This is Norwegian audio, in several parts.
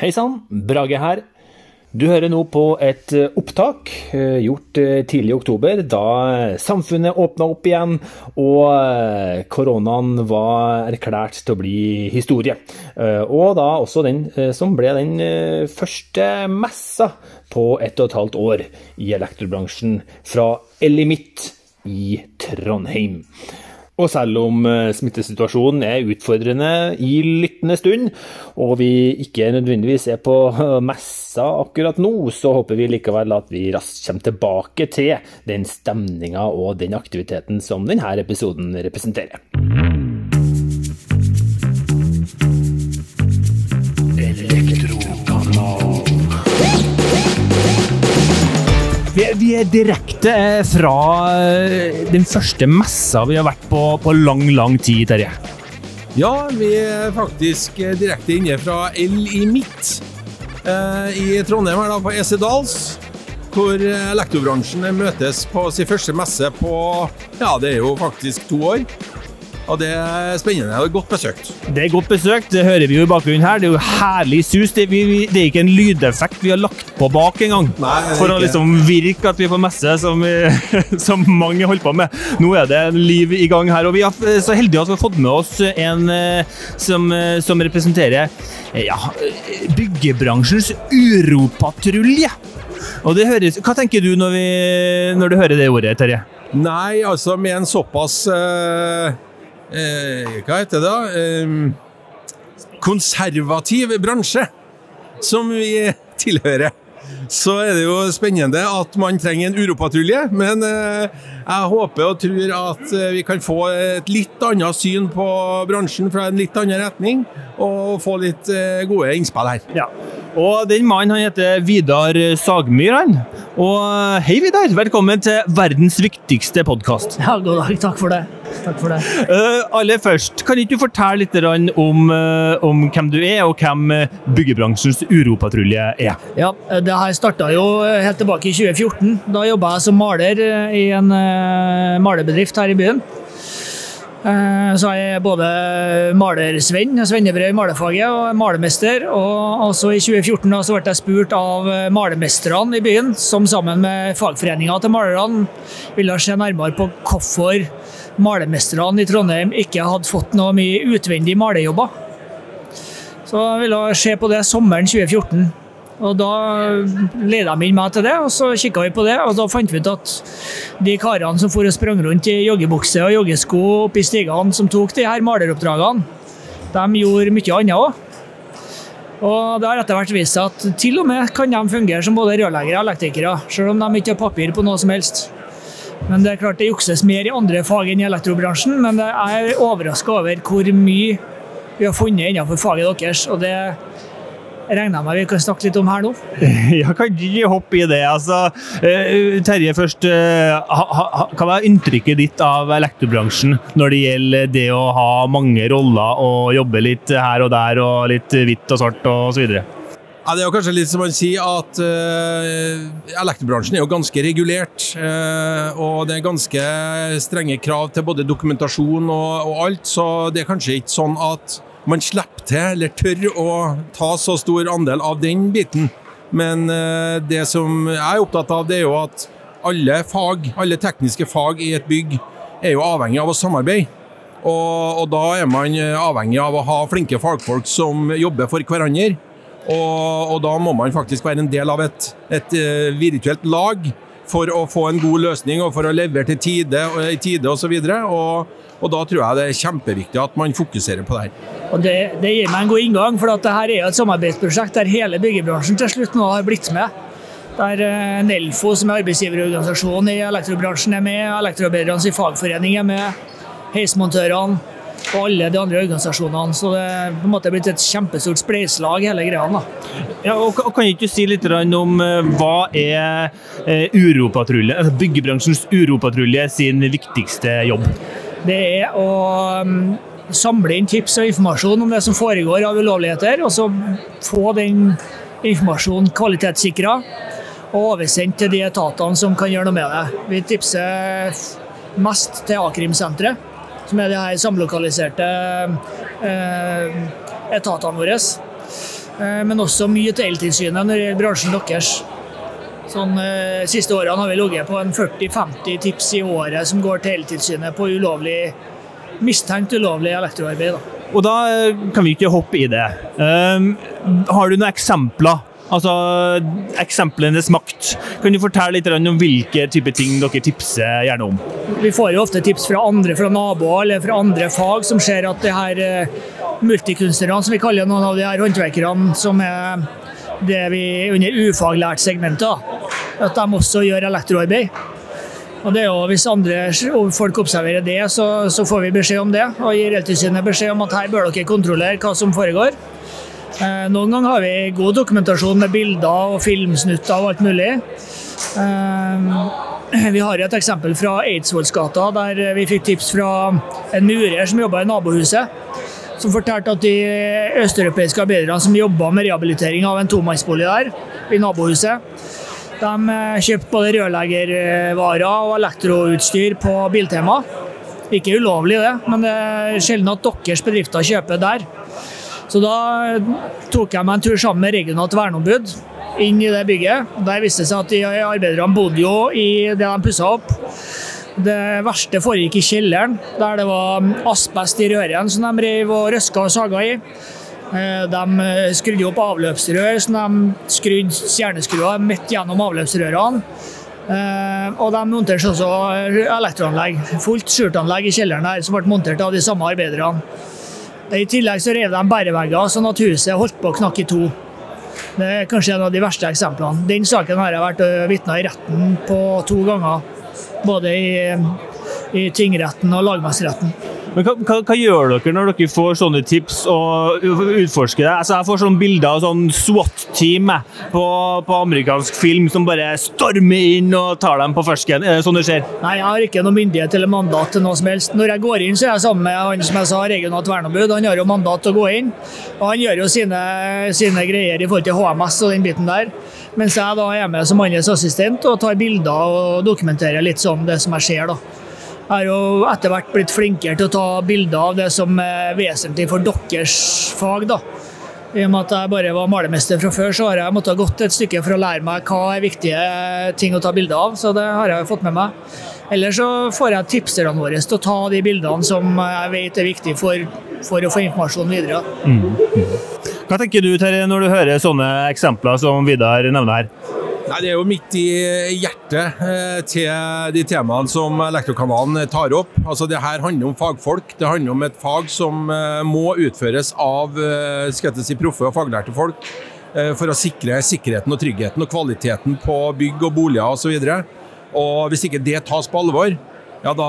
Hei sann, Brage her. Du hører nå på et eh, opptak eh, gjort eh, tidlig i oktober, da samfunnet åpna opp igjen og koronaen var erklært til å bli historie. Og da også den som ble den første messa på ett og et halvt år i elektrobransjen fra Elimitt i Trondheim. Og selv om eh, smittesituasjonen er utfordrende i lyttende stund, og vi ikke nødvendigvis er på eh, messa akkurat nå, så håper vi likevel at vi raskt kommer tilbake til den stemninga og den aktiviteten som denne episoden representerer. Vi er, direkte eh, fra eh, den første messa vi har vært på på lang, lang tid, Terje. Ja, vi er faktisk eh, direkte inne fra L i Midt i Trondheim, her da, på Esedals. Hvor elektrobransjen møtes på sin første messe på ja, det er jo faktisk to år. Og det er spennende og godt besøkt. Det er godt besøkt, det hører vi jo i bakgrunnen her. Det er jo herlig sus. Det, vi, det er ikke en lydeffekt vi har lagt på bak engang. For å liksom virke at vi er på messe, som, som, mange holder på med. Nå er det liv i gang her. Og vi er så heldige at vi har fått med oss en eh, som, eh, som representerer eh, ja, byggebransjens uropatrulje. Og det høres, Hva tenker du når, vi, når du hører det ordet, Terje? Nei, altså med en såpass uh eh, Hva heter det? da? Eh, konservativ bransje som vi tilhører. Så er det jo spennende at man trenger en uropatrulje, men eh, jeg håper og tror at eh, vi kan få et litt annet syn på bransjen fra en litt annen retning, og få litt eh, gode innspill her. Ja. Og den mannen han heter Vidar Sagmyr. han. Og hei, Vidar. Velkommen til verdens viktigste podkast. Ja, god dag. Takk for det. Takk for det. Uh, aller først, kan ikke du fortelle litt om, uh, om, hvem du er, og hvem byggebransjens uropatrulje er? Ja, Det her starta jo helt tilbake i 2014. Da jobba jeg som maler i en malerbedrift her i byen. Så så er jeg både malersvenn, svennebrev i malerfaget, og malermester. Og også i 2014 da, så ble jeg spurt av malermesterne i byen, som sammen med fagforeninga til malerne ville se nærmere på hvorfor malermesterne i Trondheim ikke hadde fått noe mye utvendig malejobber. Så jeg ville se på det sommeren 2014. Og Da leda de inn meg til det, og så kikka vi på det. og Da fant vi ut at de karene som for og sprang rundt i joggebukse og joggesko oppi stigene, som tok de her maleroppdragene, de gjorde mye annet òg. Og det har etter hvert vist seg at til og med kan de fungere som både rørleggere og elektrikere, selv om de ikke har papir på noe som helst. Men det er klart det jukses mer i andre fag enn i elektrobransjen, men jeg er overraska over hvor mye vi har funnet innenfor faget deres. og det regner jeg med vi kan snakke litt om her nå. Ja, kan ikke hoppe i det. Altså, uh, Terje, først. Uh, hva er inntrykket ditt av elektrobransjen når det gjelder det å ha mange roller og jobbe litt her og der og litt hvitt og svart osv.? Ja, det er jo kanskje litt som man sier at uh, elektrobransjen er jo ganske regulert. Uh, og det er ganske strenge krav til både dokumentasjon og, og alt, så det er kanskje ikke sånn at man slipper til, eller tør å ta så stor andel av den biten. Men uh, det som jeg er opptatt av, det er jo at alle fag, alle tekniske fag i et bygg er jo avhengig av å samarbeide. Og, og da er man avhengig av å ha flinke fagfolk som jobber for hverandre. Og, og da må man faktisk være en del av et, et uh, virtuelt lag for å få en god løsning og for å levere til tide, i tide osv. Og, og, og da tror jeg det er kjempeviktig at man fokuserer på det her. Og det, det gir meg en god inngang, for dette er jo et samarbeidsprosjekt der hele byggebransjen til slutt nå har blitt med. Der eh, Nelfo, som er arbeidsgiverorganisasjonen i elektrobransjen, er med. Elektroarbeidernes fagforening er med. Heismontørene og alle de andre organisasjonene. Så det er på en måte blitt et kjempestort spleiselag, hele greia. Ja, og Kan ikke du si litt om eh, hva er eh, uropatrulje, altså byggebransjens uropatrulje sin viktigste jobb? det er å um, samle inn tips og informasjon om det som foregår av ulovligheter, og så få den informasjonen kvalitetssikra og oversendt til de etatene som kan gjøre noe med det. Vi tipser mest til A-krimsenteret, som er de her samlokaliserte eh, etatene våre. eh, men også mye til Eltilsynet når det gjelder bransjen deres. Sånn, eh, siste årene har vi ligget på en 40-50 tips i året som går til Eltilsynet på ulovlig, mistenkt ulovlig elektroarbeid. Da. Og da eh, kan vi ikke hoppe i det. Um, har du noen eksempler? Altså eksemplenes makt. Kan du fortelle litt om hvilke type ting dere tipser gjerne om? Vi får jo ofte tips fra andre, fra naboer eller fra andre fag som ser at det her eh, multikunstnerne, som vi kaller noen av de her håndverkerne, som er det vi under ufaglært segmentet, at de også gjør elektroarbeid. Og det er jo, Hvis andre folk observerer det, så, så får vi beskjed om det. Og gir Eltilsynet beskjed om at her bør dere kontrollere hva som foregår. Eh, noen ganger har vi god dokumentasjon med bilder og filmsnutter og alt mulig. Eh, vi har et eksempel fra Eidsvollsgata, der vi fikk tips fra en murer som jobba i nabohuset. Som fortalte at de østeuropeiske arbeiderne som jobba med rehabilitering av en tomannsbolig der, i nabohuset, de eh, kjøpte både rørleggervarer og elektroutstyr på Biltema. Ikke ulovlig, det, men det er sjelden at deres bedrifter kjøper der. Så da tok jeg meg en tur sammen med regionalt verneombud inn i det bygget. Der viste det seg at de arbeiderne bodde jo i det de pussa opp. Det verste foregikk i kjelleren, der det var asbest i røren som de rev og røska og saga i. Eh, de skrudde opp avløpsrør som de skrudde stjerneskruer midt gjennom avløpsrørene. Eh, og de monterte også elektroanlegg, fullt skjultanlegg i kjelleren der, som ble montert av de samme arbeiderne. I tillegg så rev de bærevegger, sånn at huset holdt på å knakke i to. Det er kanskje en av de verste eksemplene. Den saken har jeg vært vitne i retten på to ganger. Både i, i tingretten og lagmannsretten. Men hva, hva, hva, gjør dere når dere får sånne tips og utforsker det? Altså, jeg får sånne bilder av sånn SWAT-team på, på, amerikansk film som bare stormer inn og tar dem på fersken. Er det sånn det skjer? Nei, jeg har ikke noe myndighet eller mandat til noe som helst. Når jeg går inn, så er jeg sammen med han som jeg sa, regionalt verneombud. Han har jo mandat til å gå inn. Og han gjør jo sine, sine greier i forhold til HMS og den biten der. Mens jeg da er med som hans assistent og tar bilder og dokumenterer litt sånn det som jeg ser. da. Har jo etter hvert blitt flinkere til å ta bilder av det som er vesentlig for deres fag. da. I og med at jeg bare var malermester fra før, så har jeg måttet gått et stykke for å lære meg hva er viktige ting å ta bilder av. Så det har jeg fått med meg. Eller så får jeg tipserne våre til å ta de bildene som jeg vet er viktige for, for å få informasjon videre. Mm. Hva tenker du Terje, når du hører sånne eksempler som Vidar nevner her? Nei, Det er jo midt i hjertet eh, til de temaene som Elektrokanalen tar opp. Altså, Det her handler om fagfolk. Det handler om et fag som eh, må utføres av eh, skal jeg si, proffe og faglærte folk for å sikre sikkerheten og tryggheten og kvaliteten på bygg og boliger osv. Hvis ikke det tas på alvor, ja, da,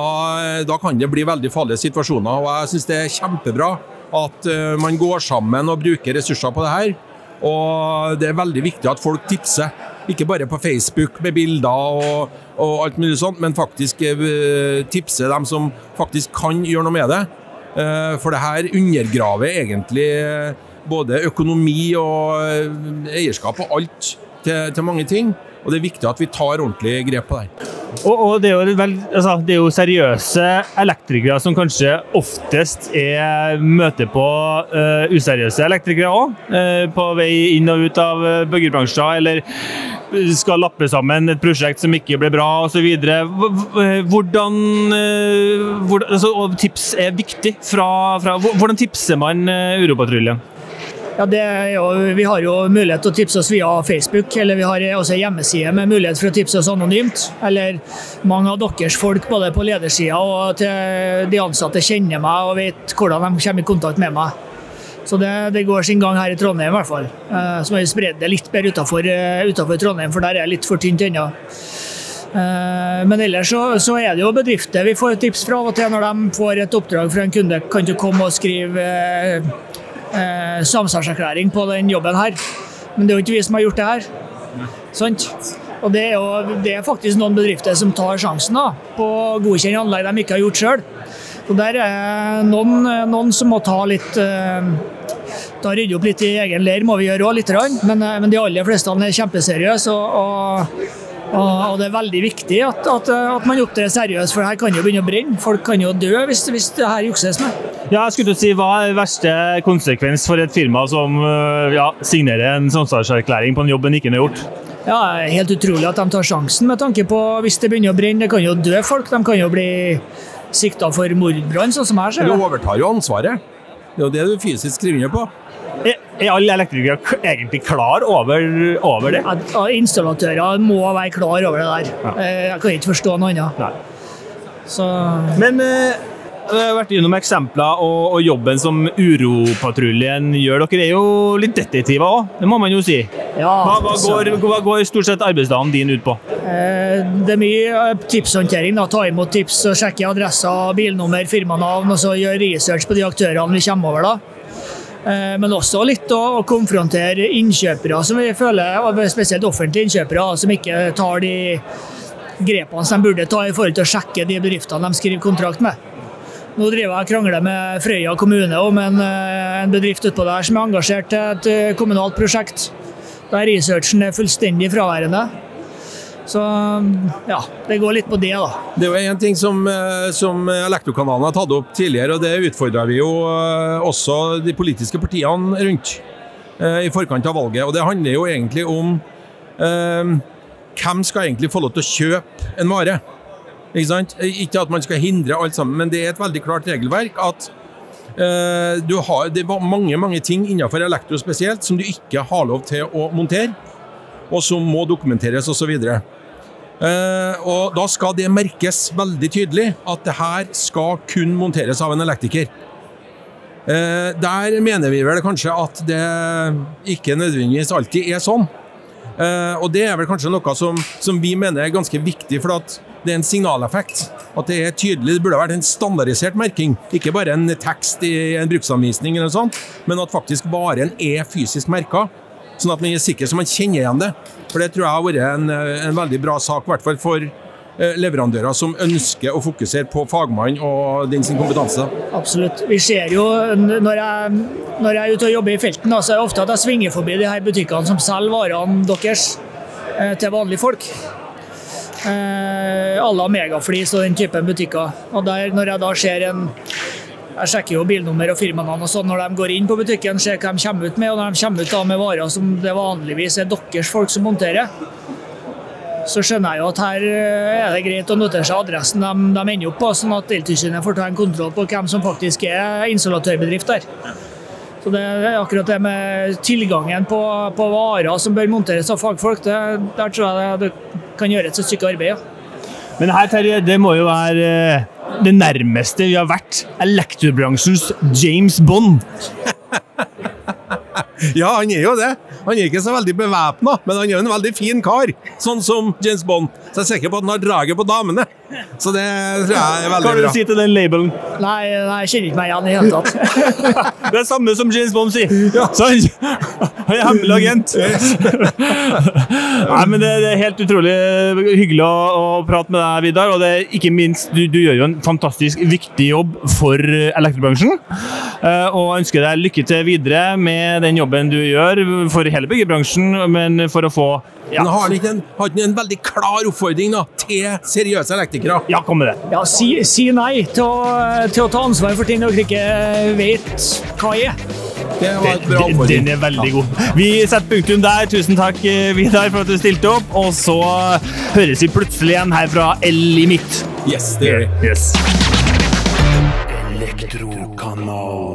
da kan det bli veldig farlige situasjoner. og Jeg syns det er kjempebra at man går sammen og bruker ressurser på det her. Og det er veldig viktig at folk tipser. Ikke bare på Facebook med bilder og, og alt mulig sånt, men faktisk uh, tipse dem som faktisk kan gjøre noe med det. Uh, for det her undergraver egentlig uh, både økonomi og eierskap og alt til, til mange ting. Og det er viktig at vi tar ordentlig grep på det. Og, og det, er vel, altså, det, er jo seriøse elektrikere som kanskje oftest er møter på uh, useriøse elektrikere òg. Uh, på vei inn og ut av uh, byggebransjer, eller skal lappe sammen et prosjekt som ikke ble bra osv. Hvordan uh, hvor, altså, Tips er viktig. Fra, fra, hvordan tipser man Uropatruljen? Ja, jo, vi har jo mulighet til å tipse oss via Facebook, eller vi har også hjemmeside med mulighet for å tipse oss anonymt. Eller mange av deres folk både på ledersida og til de ansatte kjenner meg og vet hvordan de kommer i kontakt med meg. Så det, det går sin gang her i Trondheim i hvert fall. Eh, så må vi spre det litt bedre utenfor, eh, utenfor Trondheim, for der er det litt for tynt ennå. Eh, men ellers så, så, er det jo bedrifter vi får tips fra av og til når de får et oppdrag fra en kunde. Kan du komme og skrive eh, samsvarserklæring på den jobben her. Men det er jo ikke vi som har gjort det her. Sant? Og det er, jo, det er faktisk noen bedrifter som tar sjansen da, på å godkjenne anlegg de ikke har gjort sjøl. Så der er noen, noen, som må ta litt eh, Da rydde opp litt i egen leir, må vi gjøre òg, litt. Men, eh, men, de aller fleste er kjempeseriøse. Og, og, Og, det er veldig viktig at, at, at man opptrer seriøst, for her kan jo begynne å brenne. Folk kan jo dø hvis, hvis det her jukses med. Ja, jeg skulle si, Hva er verste konsekvens for et firma som ja, signerer en samsvarserklæring på en jobb en ikke har gjort? Ja, Helt utrolig at de tar sjansen med tanke på hvis det begynner å brenne. Det kan jo dø folk. De kan jo bli sikta for mordbrann, sånn som her ser Du overtar jo ansvaret. Det er jo det du fysisk skriver under på. Er, er alle elektrikere egentlig klar over, over det? Ja, installatører må være klar over det der. Ja. Eh, jeg kan ikke forstå noe annet. Så... Men eh, vi har vært gjennom eksempler og, og, jobben som Uropatruljen gjør. Dere er jo litt detektiver òg, det må man jo si. Ja, hva, hva, går, hva, går, stort sett arbeidsdagen din ut på? Eh, det er mye eh, tipshåndtering. Da. Ta imot tips og sjekke adresser, bilnummer, firmanavn. Og så gjøre research på de aktørene vi kommer over. da. Eh, men også litt å, konfrontere innkjøpere som vi føler, spesielt offentlige innkjøpere, som ikke tar de grepene som de burde ta i forhold til å sjekke de bedriftene de skriver kontrakt med. Nå driver jeg og krangler med Frøya kommune om en, eh, en bedrift utpå der som er engasjert til et eh, kommunalt prosjekt. Der researchen er fullstendig fraværende. Så ja, det går litt på det, da. Det er jo en ting som, eh, som Elektrokanalen har tatt opp tidligere, og det utfordra vi jo også de politiske partiene rundt i forkant av valget. Og det handler jo egentlig om eh, hvem skal egentlig få lov til å kjøpe en vare. Ikke, sant? ikke at man skal hindre alt sammen, men det er et veldig klart regelverk at eh, du har, det er mange mange ting innenfor elektro spesielt som du ikke har lov til å montere, og som må dokumenteres osv. Og, eh, og da skal det merkes veldig tydelig at det her skal kun monteres av en elektriker. Uh, der mener vi vel kanskje at det ikke nødvendigvis alltid er sånn. Uh, og det er vel kanskje noe som, som, vi mener er ganske viktig, for at det er en signaleffekt. At det er tydelig, det burde vært en standardisert merking, ikke bare en tekst i en bruksanvisning, eller sånt, men at faktisk varen er fysisk merka. Sånn at man er sikker så man kjenner igjen det. For Det tror jeg har vært en, en veldig bra sak, i hvert fall for eh, leverandører som ønsker å fokusere på fagmann og den sin kompetanse. Absolutt. Vi ser jo, når jeg, når jeg er ute og jobber i felten, så er det ofte at jeg svinger forbi de her butikkene som selger varene deres eh, til vanlige folk eh, à la Megaflis og den typen butikker. Og der, når jeg da ser en jeg sjekker jo bilnummer og firmanavn og sånn når de går inn på butikken, ser hva de kommer ut med. Og når de kommer ut da med varer som det vanligvis er deres folk som monterer, så skjønner jeg jo at her eh, er det greit å notere seg adressen de, de ender opp på, sånn at Eltilsynet får ta en kontroll på hvem som faktisk er installatørbedrift der. Så det er akkurat det med tilgangen på, på varer som bør monteres av fagfolk, det, der tror jeg det, det kan gjøres et stykke arbeid. Ja. Men her, Terje, det må jo være eh, det nærmeste vi har vært elektrobransjens James Bond. ja, han er jo det. Han er ikke så veldig bevæpna, men han er jo en veldig fin kar. Sånn som James Bond. Så jeg er sikker på at han har draget på damene. Så det tror jeg er veldig bra. Hva har du å si til den labelen? Nei, nei jeg kjenner ikke meg igjen i hele tatt. det er samme som James Bond sier. Ja. Så han, han er hemmelig agent. nei, men det, det, er helt utrolig hyggelig å, å, prate med deg, Vidar. Og det er ikke minst, du, du gjør jo en fantastisk viktig jobb for elektrobransjen. Uh, og ønsker deg lykke til videre med den jobben du gjør for hele byggebransjen, men for å få ja. Men har han ikke en, en, veldig klar oppfordring da, til seriøse elektrikere? Ja, kom med det. Ja, Si, si nei til å, til å, ta ansvar for ting dere ikke vet hva er. Det var et bra oppfordring. Den er veldig ja. god. Vi setter punktum der. Tusen takk, eh, Vidar, for at du stilte opp. Og så høres vi plutselig igjen her fra L i midt. Yes, det gjør vi. Yes. Elektrokanal.